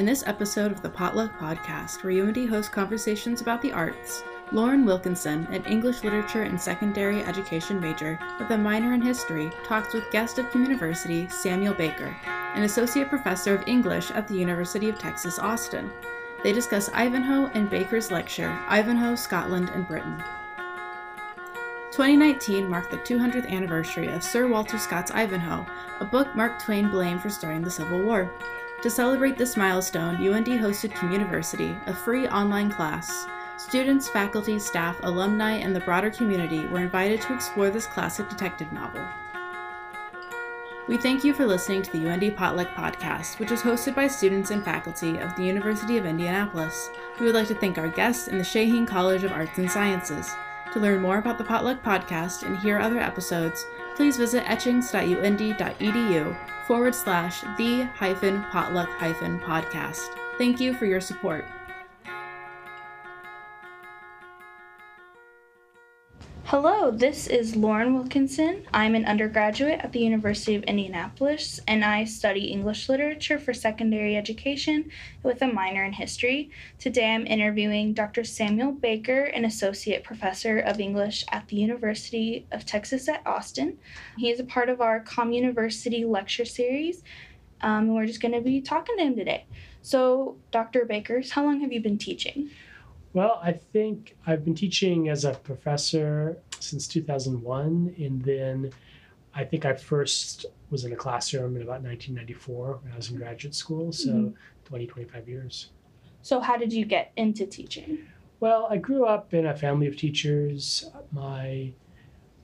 In this episode of the Potluck Podcast, where UIndy hosts conversations about the arts, Lauren Wilkinson, an English literature and secondary education major with a minor in history, talks with guest of Communiversity Samuel Baker, an associate professor of English at the University of Texas Austin. They discuss Ivanhoe and Baker's lecture, Ivanhoe, Scotland and Britain. 2019 marked the 200th anniversary of Sir Walter Scott's Ivanhoe, a book Mark Twain blamed for starting the Civil War. To celebrate this milestone, UIndy hosted Communiversity, a free online class. Students, faculty, staff, alumni, and the broader community were invited to explore this classic detective novel. We thank you for listening to the UIndy Potluck Podcast, which is hosted by students and faculty of the University of Indianapolis. We would like to thank our guests in the Shaheen College of Arts and Sciences. To learn more about the Potluck Podcast and hear other episodes, please visit etchings.uindy.edu forward slash the hyphen potluck hyphen podcast. Thank you for your support. Hello, this is Lauren Wilkinson. I'm an undergraduate at the University of Indianapolis and I study English literature for secondary education with a minor in history. Today I'm interviewing Dr. Samuel Baker, an associate professor of English at the University of Texas at Austin. He is a part of our Communiversity lecture series, um, and we're just going to be talking to him today. So, Dr. Bakers, how long have you been teaching? Well, I think I've been teaching as a professor since 2001, and then I think I first was in a classroom in about 1994 when I was in graduate school, so mm-hmm. 20, 25 years. So, how did you get into teaching? Well, I grew up in a family of teachers. My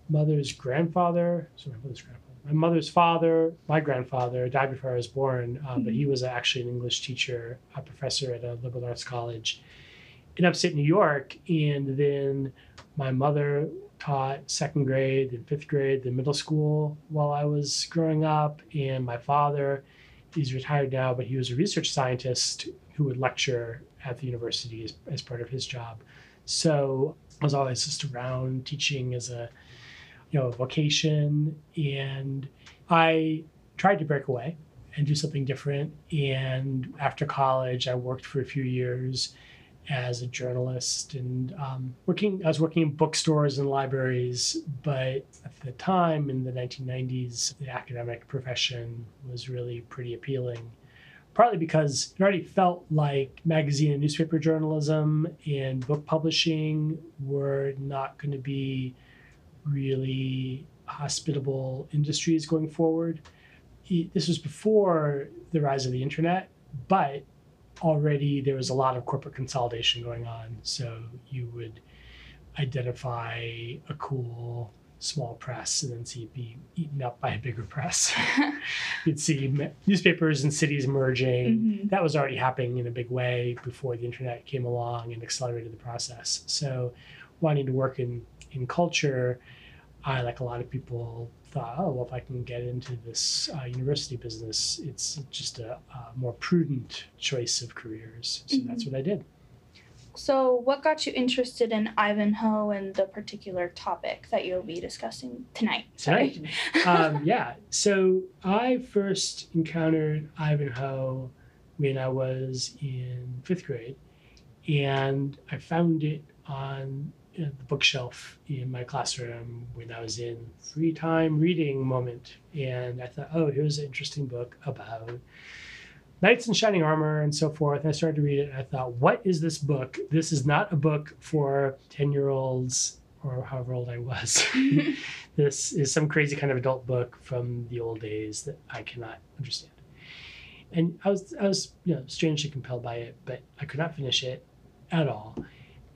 mother's grandfather, so my mother's grandfather, my mother's father, my grandfather died before I was born, um, mm-hmm. but he was actually an English teacher, a professor at a liberal arts college in upstate New York. And then my mother taught second grade, then fifth grade, then middle school while I was growing up. And my father, he's retired now, but he was a research scientist who would lecture at the university as, as part of his job. So I was always just around teaching as a you know vocation and I tried to break away and do something different. And after college, I worked for a few years as a journalist and um, working. I was working in bookstores and libraries, but at the time in the 1990s, the academic profession was really pretty appealing. Partly because it already felt like magazine and newspaper journalism and book publishing were not going to be really hospitable industries going forward. This was before the rise of the internet, but already there was a lot of corporate consolidation going on. So you would identify a cool small press and then see it be eaten up by a bigger press. You'd see newspapers and cities merging. Mm-hmm. That was already happening in a big way before the internet came along and accelerated the process. So wanting to work in, in culture, I, like a lot of people, thought, oh, well, if I can get into this uh, university business, it's just a, a, more prudent choice of careers. So mm-hmm. that's what I did. So, what got you interested in Ivanhoe and the particular topic that you'll be discussing tonight? Tonight? um, yeah. So, I first encountered Ivanhoe when I was in fifth grade, and I found it on the bookshelf in my classroom when I was in free time reading moment. And I thought, oh, here's an interesting book about knights in shining armor and so forth. And I started to read it. I thought, what is this book? This is not a book for 10 year olds or however old I was. this is some crazy kind of adult book from the old days that I cannot understand. And I was, I was, you know, strangely compelled by it, but I could not finish it at all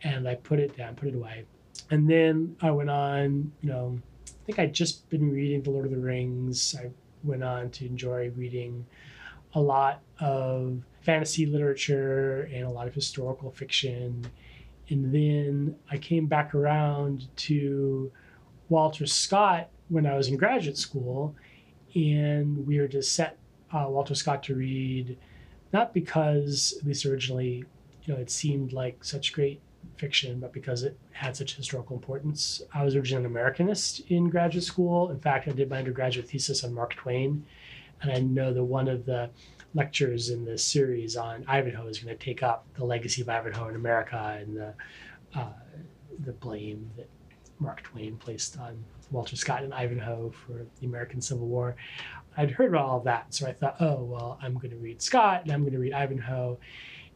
and I put it down, put it away. And then I went on, you know, I think I'd just been reading The Lord of the Rings. I went on to enjoy reading a lot of fantasy literature and a lot of historical fiction. And then I came back around to Walter Scott when I was in graduate school, and we were to set uh, Walter Scott to read, not because, at least originally, you know, it seemed like such great fiction, but because it had such historical importance. I was originally an Americanist in graduate school. In fact, I did my undergraduate thesis on Mark Twain and I know that one of the lectures in the series on Ivanhoe is going to take up the legacy of Ivanhoe in America and the uh, the blame that Mark Twain placed on Walter Scott and Ivanhoe for the American Civil War. I'd heard about all of that, so I thought, oh well, I'm going to read Scott and I'm going to read Ivanhoe,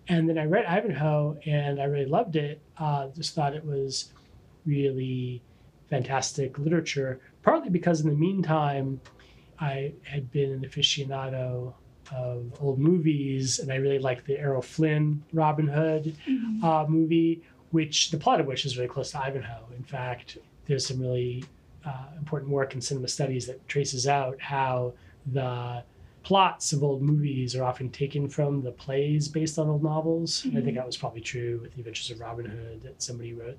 and then I read Ivanhoe and I really loved it. Uh, just thought it was really fantastic literature, partly because in the meantime, I had been an aficionado of old movies, and I really liked the Errol Flynn Robin Hood Mm-hmm. uh, movie, which the plot of which is really close to Ivanhoe. In fact, there's some really uh, important work in cinema studies that traces out how the plots of old movies are often taken from the plays based on old novels. And I think Mhm. that was probably true with The Adventures of Robin Hood, that somebody wrote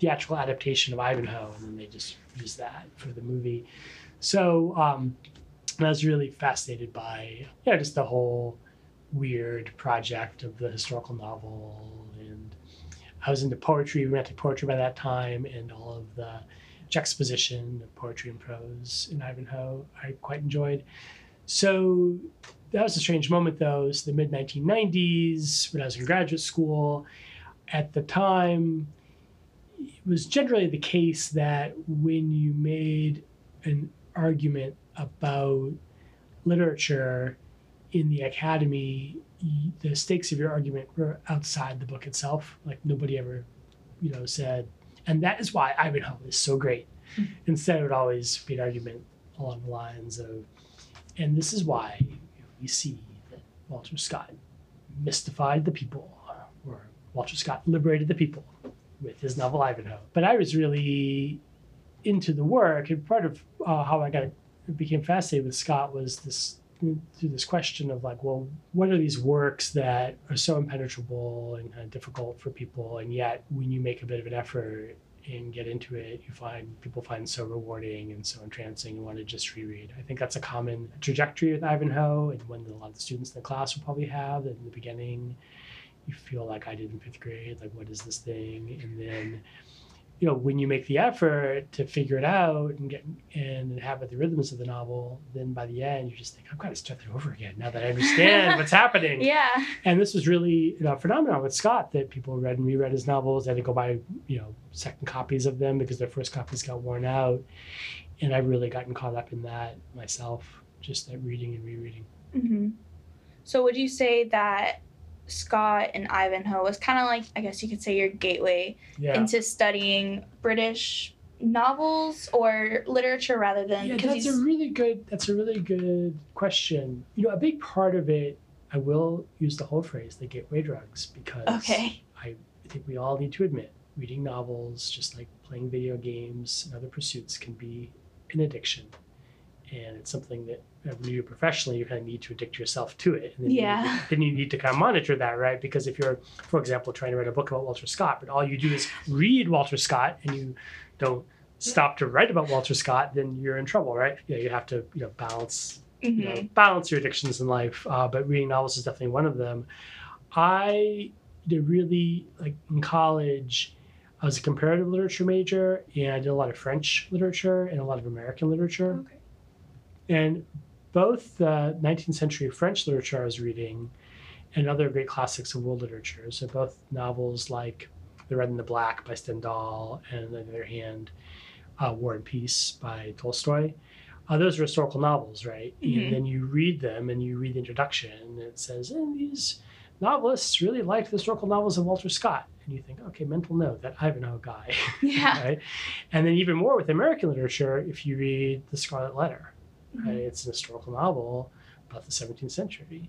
theatrical adaptation of Ivanhoe, and then they just used that for the movie. So um, I was really fascinated by, yeah, just the whole weird project of the historical novel. And I was into poetry, romantic poetry by that time, and all of the juxtaposition of poetry and prose in Ivanhoe I quite enjoyed. So that was a strange moment, though. It was the mid 1990s when I was in graduate school. At the time, it was generally the case that when you made an argument about literature in the academy, the stakes of your argument were outside the book itself. Like nobody ever, you know, said, and that is why Ivanhoe is so great. Hmm. Instead, it would always be an argument along the lines of, and this is why we see that Walter Scott mystified the people, or Walter Scott liberated the people with his novel Ivanhoe. But I was really into the work, and part of uh, how I got became fascinated with Scott was this through this question of like, well, what are these works that are so impenetrable and kind of difficult for people, and yet when you make a bit of an effort and get into it, you find people find so rewarding and so entrancing and want to just reread. I think that's a common trajectory with Ivanhoe, and one that a lot of the students in the class will probably have. In the beginning, you feel like I did in fifth grade, like what is this thing, and then you know when you make the effort to figure it out and get and inhabit the rhythms of the novel then by the end you just think i've got to start that over again now that i understand what's happening. Yeah. and this was really you know, a phenomenon with scott that people read and reread his novels. They had to go buy you know second copies of them because their first copies got worn out. And i've really gotten caught up in that myself just that reading and rereading. Hmm So would you say that Scott and Ivanhoe was kind of like, I guess you could say, your gateway yeah into studying British novels or literature rather than Yeah, that's a really good. That's a really good question. You know, a big part of it, I will use the whole phrase, the gateway drugs, because okay. I think we all need to admit, reading novels, just like playing video games and other pursuits, can be an addiction, and it's something that when you do it professionally, you kind of need to addict yourself to it. And then Yeah. You then you need to kind of monitor that, right? Because if you're, for example, trying to write a book about Walter Scott, but all you do is read Walter Scott and you don't stop to write about Walter Scott, then you're in trouble, right? You know, you have to, you know, balance hmm you know, balance your addictions in life. Uh, but reading novels is definitely one of them. I did really like in college. I was a comparative literature major, and I did a lot of French literature and a lot of American literature. Okay. And both the 19th century French literature I was reading and other great classics of world literature. So both novels like The Red and the Black by Stendhal, and on the other hand, uh, War and Peace by Tolstoy. Uh, those are historical novels, right? Mhm. And then you read them and you read the introduction, and it says, and these novelists really liked the historical novels of Walter Scott. And you think, okay, mental note, that Ivanhoe guy. Yeah. right? And then even more with American literature, if you read The Scarlet Letter. Right? It's an historical novel about the 17th century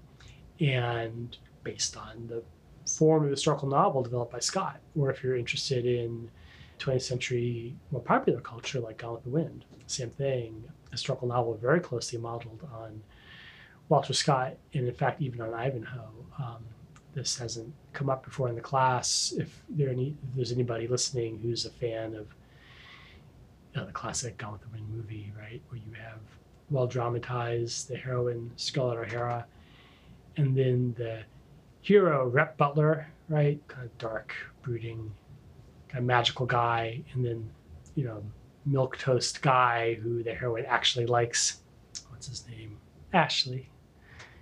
and based on the form of historical novel developed by Scott. Or if you're interested in 20th century more popular culture like Gone with the Wind, same thing. Historical novel very closely modeled on Walter Scott, and in fact, even on Ivanhoe. Um, this hasn't come up before in the class. If there any, if there's anybody listening who's a fan of you know, the classic Gone with the Wind movie, right, where you have well dramatized the heroine Scarlett O'Hara, and then the hero Rhett Butler, right, kind of dark, brooding, kind of magical guy, and then you know milk toast guy who the heroine actually likes. What's his name? Ashley,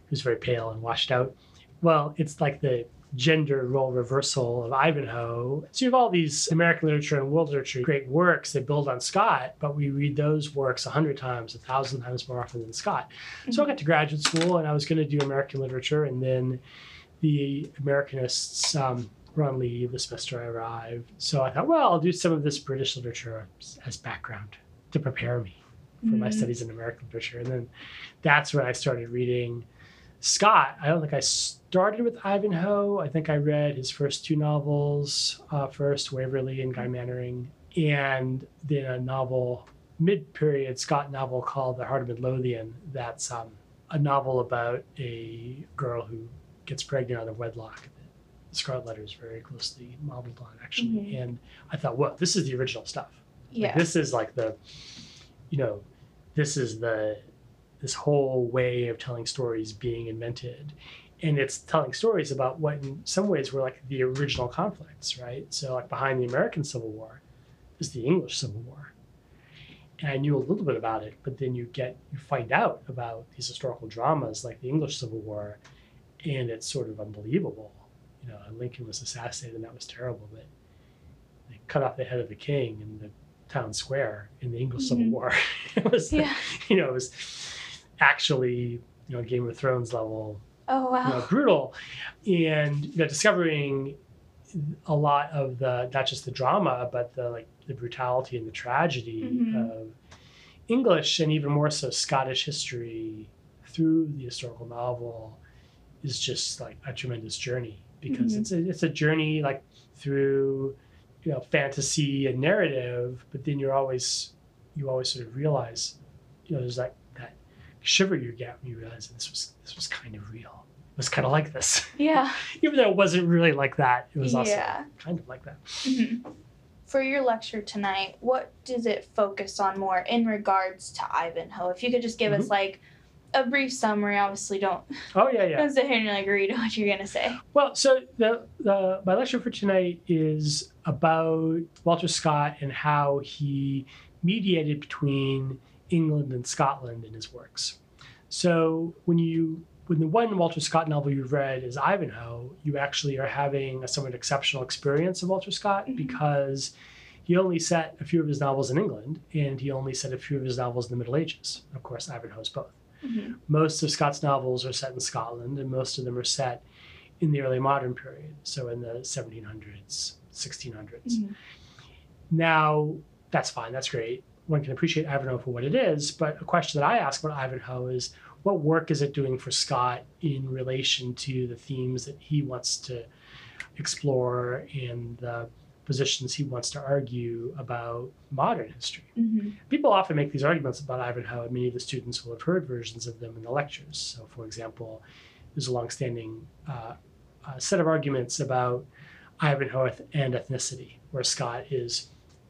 who's very pale and washed out. Well, it's like the gender role reversal of Ivanhoe. So you have all these American literature and world literature great works that build on Scott, but we read those works a hundred times, a thousand times more often than Scott. So I got to graduate school and I was going to do American literature, and then the Americanists um, were on leave the semester I arrived. So I thought, well, I'll do some of this British literature as background to prepare me for my Mhm. studies in American literature. And then that's when I started reading Scott. I don't think I started with Ivanhoe. I think I read his first two novels uh, first, Waverley and Guy Mannering, and then a novel, mid period Scott novel called The Heart of Midlothian. That's um, a novel about a girl who gets pregnant out of wedlock. The Scarlet Letter is very closely modeled on, actually. Mhm. And I thought, well, this is the original stuff. Like, Yeah. this is like the, you know, this is the, this whole way of telling stories being invented. And it's telling stories about what in some ways were like the original conflicts, right? So like behind the American Civil War is the English Civil War. And I knew a little bit about it, but then you get you find out about these historical dramas like the English Civil War, and it's sort of unbelievable. You know, Lincoln was assassinated and that was terrible, but they cut off the head of the king in the town square in the English Civil Mhm. War. it was Yeah. you know, it was actually, you know, Game of Thrones level, Oh wow. you know, brutal. And you know, discovering a lot of the not just the drama, but the like the brutality and the tragedy Mhm. of English and even more so Scottish history through the historical novel is just like a tremendous journey because Mhm. it's a it's a journey like through you know fantasy and narrative, but then you're always you always sort of realize you know there's like that shiver you get when you realize that this was this was kind of real. It was kind of like this, Yeah. even though it wasn't really like that. It was also Yeah. kind of like that. Mhm. For your lecture tonight, what does it focus on more in regards to Ivanhoe? If you could just give us like a brief summary. Obviously, don't Oh yeah, yeah. don't sit here and like read what you're gonna say. Well, so the, the my lecture for tonight is about Walter Scott and how he mediated between England and Scotland in his works. So when you when the one Walter Scott novel you've read is Ivanhoe, you actually are having a somewhat exceptional experience of Walter Scott Mhm. because he only set a few of his novels in England and he only set a few of his novels in the Middle Ages. Of course, Ivanhoe is both Mhm. most of Scott's novels are set in Scotland, and most of them are set in the early modern period, so in the 1700s, 1600s. Mhm. Now, that's fine, that's great. One can appreciate Ivanhoe for what it is, but a question that I ask about Ivanhoe is what work is it doing for Scott in relation to the themes that he wants to explore and the positions he wants to argue about modern history? Mhm. People often make these arguments about Ivanhoe, and many of the students will have heard versions of them in the lectures. So, for example, there's a longstanding uh, uh, set of arguments about Ivanhoe and ethnicity, where Scott is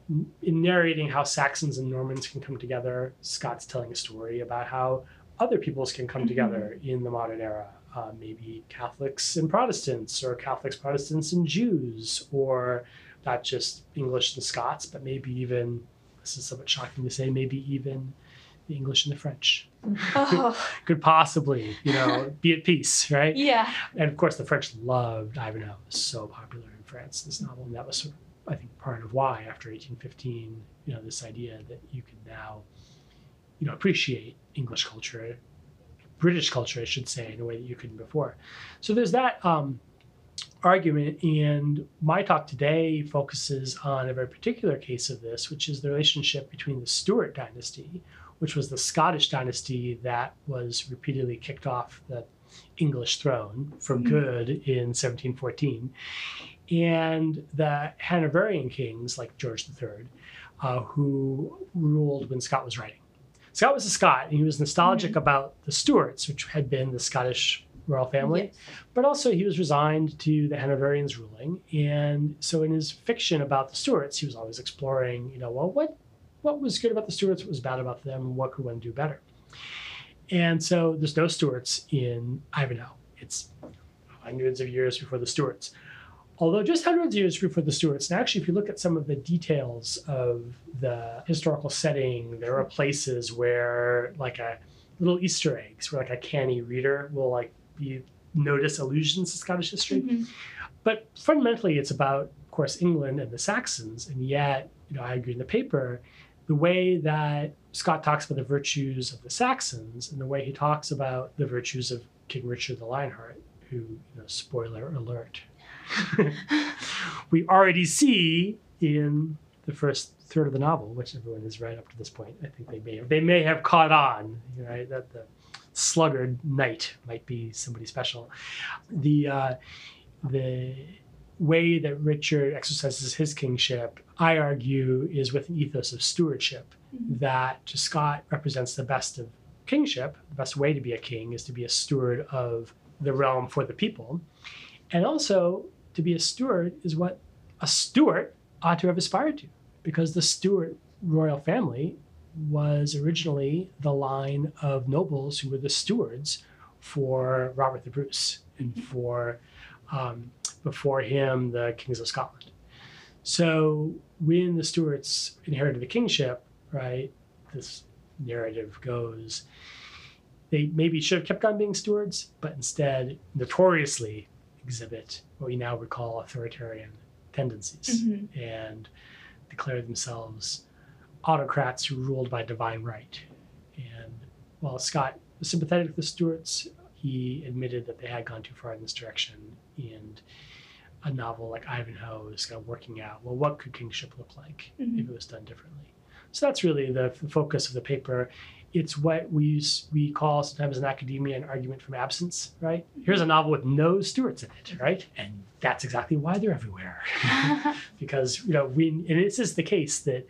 in narrating how Saxons and Normans can come together. Scott's telling a story about how other peoples can come Mhm. together in the modern era. Uh, maybe Catholics and Protestants, or Catholics, Protestants, and Jews, or not just English and Scots, but maybe even this is somewhat shocking to say, maybe even the English and the French Oh, could possibly, you know, be at peace, right? yeah. And of course, the French loved Ivanhoe. It was so popular in France, this novel. And that was, sort of, I think, part of why, after 1815, you know, this idea that you could now, you know, appreciate English culture, British culture, I should say, in a way that you couldn't before. So there's that um, argument. And my talk today focuses on a very particular case of this, which is the relationship between the Stuart dynasty, which was the Scottish dynasty that was repeatedly kicked off the English throne for Mhm. good in 1714, and the Hanoverian kings like George III, uh, who ruled when Scott was writing. Scott was a Scot, and he was nostalgic about the Stuarts, which had been the Scottish royal family Yes. but also he was resigned to the Hanoverians ruling. And so in his fiction about the Stuarts, he was always exploring, you know, well, what what was good about the Stuarts, what was bad about them, and what could one do better? And so there's no Stuarts in Ivanhoe. It's hundreds of years before the Stuarts. Although just hundreds of years before the Stuarts, and actually, if you look at some of the details of the historical setting, there are places where, like a little Easter eggs where like a canny reader will like be notice allusions to Scottish history. Mhm. But fundamentally, it's about, of course, England and the Saxons. And yet, you know, I agree in the paper, the way that Scott talks about the virtues of the Saxons and the way he talks about the virtues of King Richard the Lionheart, who, you know, spoiler alert, we already see in the first third of the novel, which everyone has read up to this point. I think they may have, they may have caught on, right? That the sluggard knight might be somebody special. The uh, the way that Richard exercises his kingship, I argue, is with an ethos of stewardship Mhm. that to Scott represents the best of kingship. The best way to be a king is to be a steward of the realm for the people. And also, to be a steward is what a Stuart ought to have aspired to, because the Stuart royal family was originally the line of nobles who were the stewards for Robert the Bruce and for um, before him the kings of Scotland. So when the Stuarts inherited the kingship, right, this narrative goes, they maybe should have kept on being stewards, but instead notoriously exhibit what we now would call authoritarian tendencies Mhm. and declare themselves autocrats who ruled by divine right. And while Scott was sympathetic to the Stuarts, he admitted that they had gone too far in this direction. And a novel like Ivanhoe is kind of working out well, what could kingship look like Mhm. if it was done differently? So that's really the, the focus of the paper. It's what we use, we call sometimes in academia an argument from absence, right? Here's a novel with no Stuarts in it, right? And that's exactly why they're everywhere because you know we and this is the case that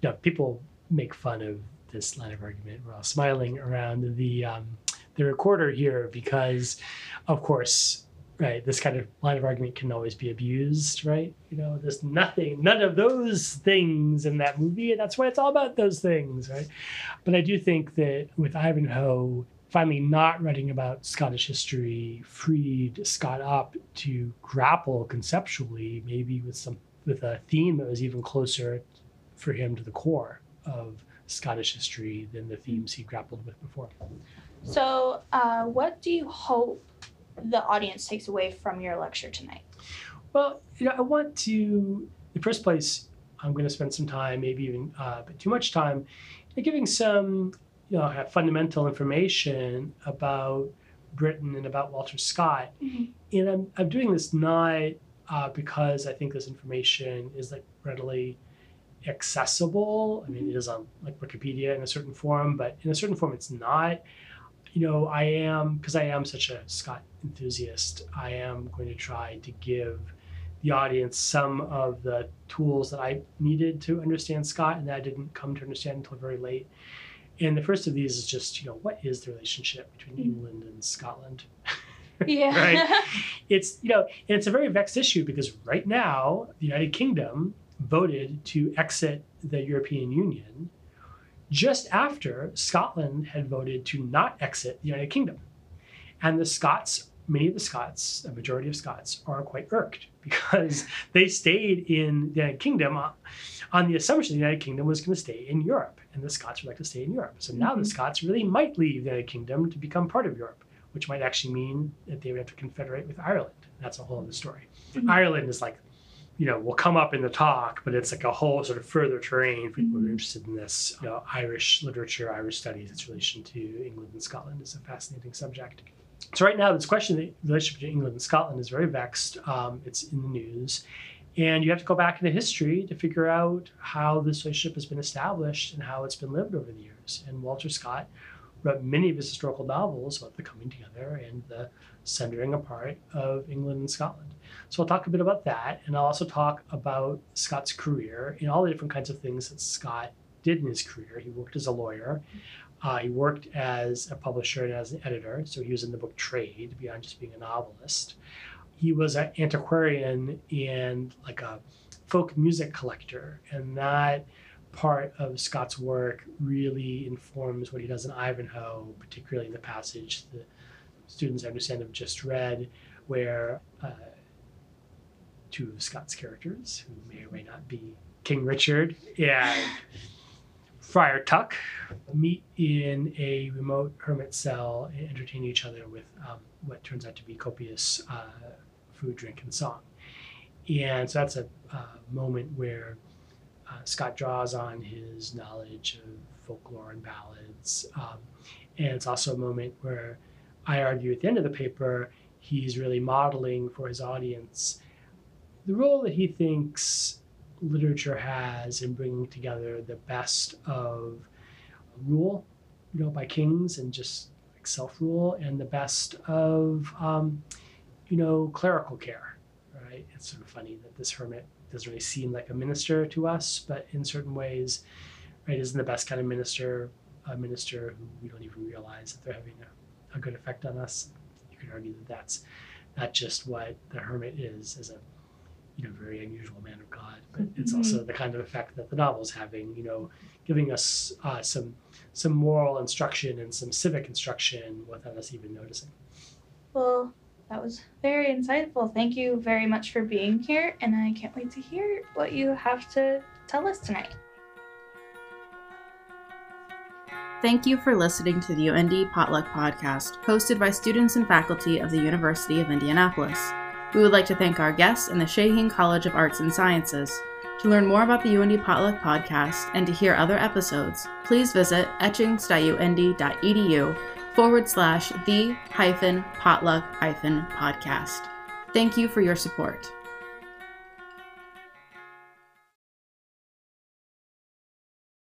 you know, people make fun of this line of argument. We're all smiling around the um, the recorder here because, of course, right, this kind of line of argument can always be abused, right? You know, there's nothing, none of those things in that movie, and that's why it's all about those things, right? But I do think that with Ivanhoe finally not writing about Scottish history freed Scott up to grapple conceptually, maybe with some with a theme that was even closer for him to the core of Scottish history than the themes he grappled with before. So, uh, what do you hope the audience takes away from your lecture tonight? Well, you know, I want to, in the first place, I'm going to spend some time, maybe even uh, a bit too much time, giving some, you know, fundamental information about Britain and about Walter Scott. Mhm. And I'm, I'm doing this not uh, because I think this information is like readily accessible. I mean, it is on like Wikipedia in a certain form, but in a certain form, it's not. You know, I am because I am such a Scott enthusiast. I am going to try to give the audience some of the tools that I needed to understand Scott and that I didn't come to understand until very late. And the first of these is just, you know, what is the relationship between Mm. England and Scotland? Yeah. Right. It's, you know, and it's a very vexed issue because right now the United Kingdom voted to exit the European Union just after Scotland had voted to not exit the United Kingdom. And the Scots, many of the Scots, a majority of Scots, are quite irked because they stayed in the United Kingdom on- on the assumption the United Kingdom was going to stay in Europe, and the Scots would like to stay in Europe. So now the Mhm. Scots really might leave the United Kingdom to become part of Europe, which might actually mean that they would have to confederate with Ireland. That's a whole other story. Mhm. Ireland is like, you know, will come up in the talk, but it's like a whole sort of further terrain for people who are Mhm. interested in this. You know, Irish literature, Irish studies, its relation to England and Scotland is a fascinating subject. So right now, this question of the relationship between England and Scotland is very vexed. Um, it's in the news. And you have to go back into history to figure out how this relationship has been established and how it's been lived over the years. And Walter Scott wrote many of his historical novels about the coming together and the sundering apart of England and Scotland. So I'll talk a bit about that, and I'll also talk about Scott's career and all the different kinds of things that Scott did in his career. He worked as a lawyer. Uh, he worked as a publisher and as an editor, so he was in the book trade beyond just being a novelist. He was an antiquarian and like a folk music collector, and that part of Scott's work really informs what he does in Ivanhoe, particularly in the passage the students I understand have just read, where uh, two of Scott's characters, who may or may not be King Richard and Friar Tuck meet in a remote hermit cell and entertain each other with um, what turns out to be copious uh, food, drink, and song. And so that's a uh, moment where uh, Scott draws on his knowledge of folklore and ballads. Um, and it's also a moment where I argue at the end of the paper, he's really modeling for his audience the role that he thinks literature has in bringing together the best of rule, you know, by kings and just like self rule, and the best of, um, you know, clerical care. Right? It's sort of funny that this hermit doesn't really seem like a minister to us, but in certain ways, right, isn't the best kind of minister a minister who we don't even realize that they're having a, a good effect on us. You could argue that that's not just what the hermit is as a you know very unusual man of God, but it's also the kind of effect that the novel's having. You know, giving us uh, some some moral instruction and some civic instruction without us even noticing. Well, that was very insightful. Thank you very much for being here, and I can't wait to hear what you have to tell us tonight. Thank you for listening to the UIndy Potluck Podcast, hosted by students and faculty of the University of Indianapolis. We would like to thank our guests and the Shaheen College of Arts and Sciences. To learn more about the UIndy Potluck Podcast and to hear other episodes, please visit etchings.uindy.edu forward slash the hyphen potluck hyphen podcast. Thank you for your support.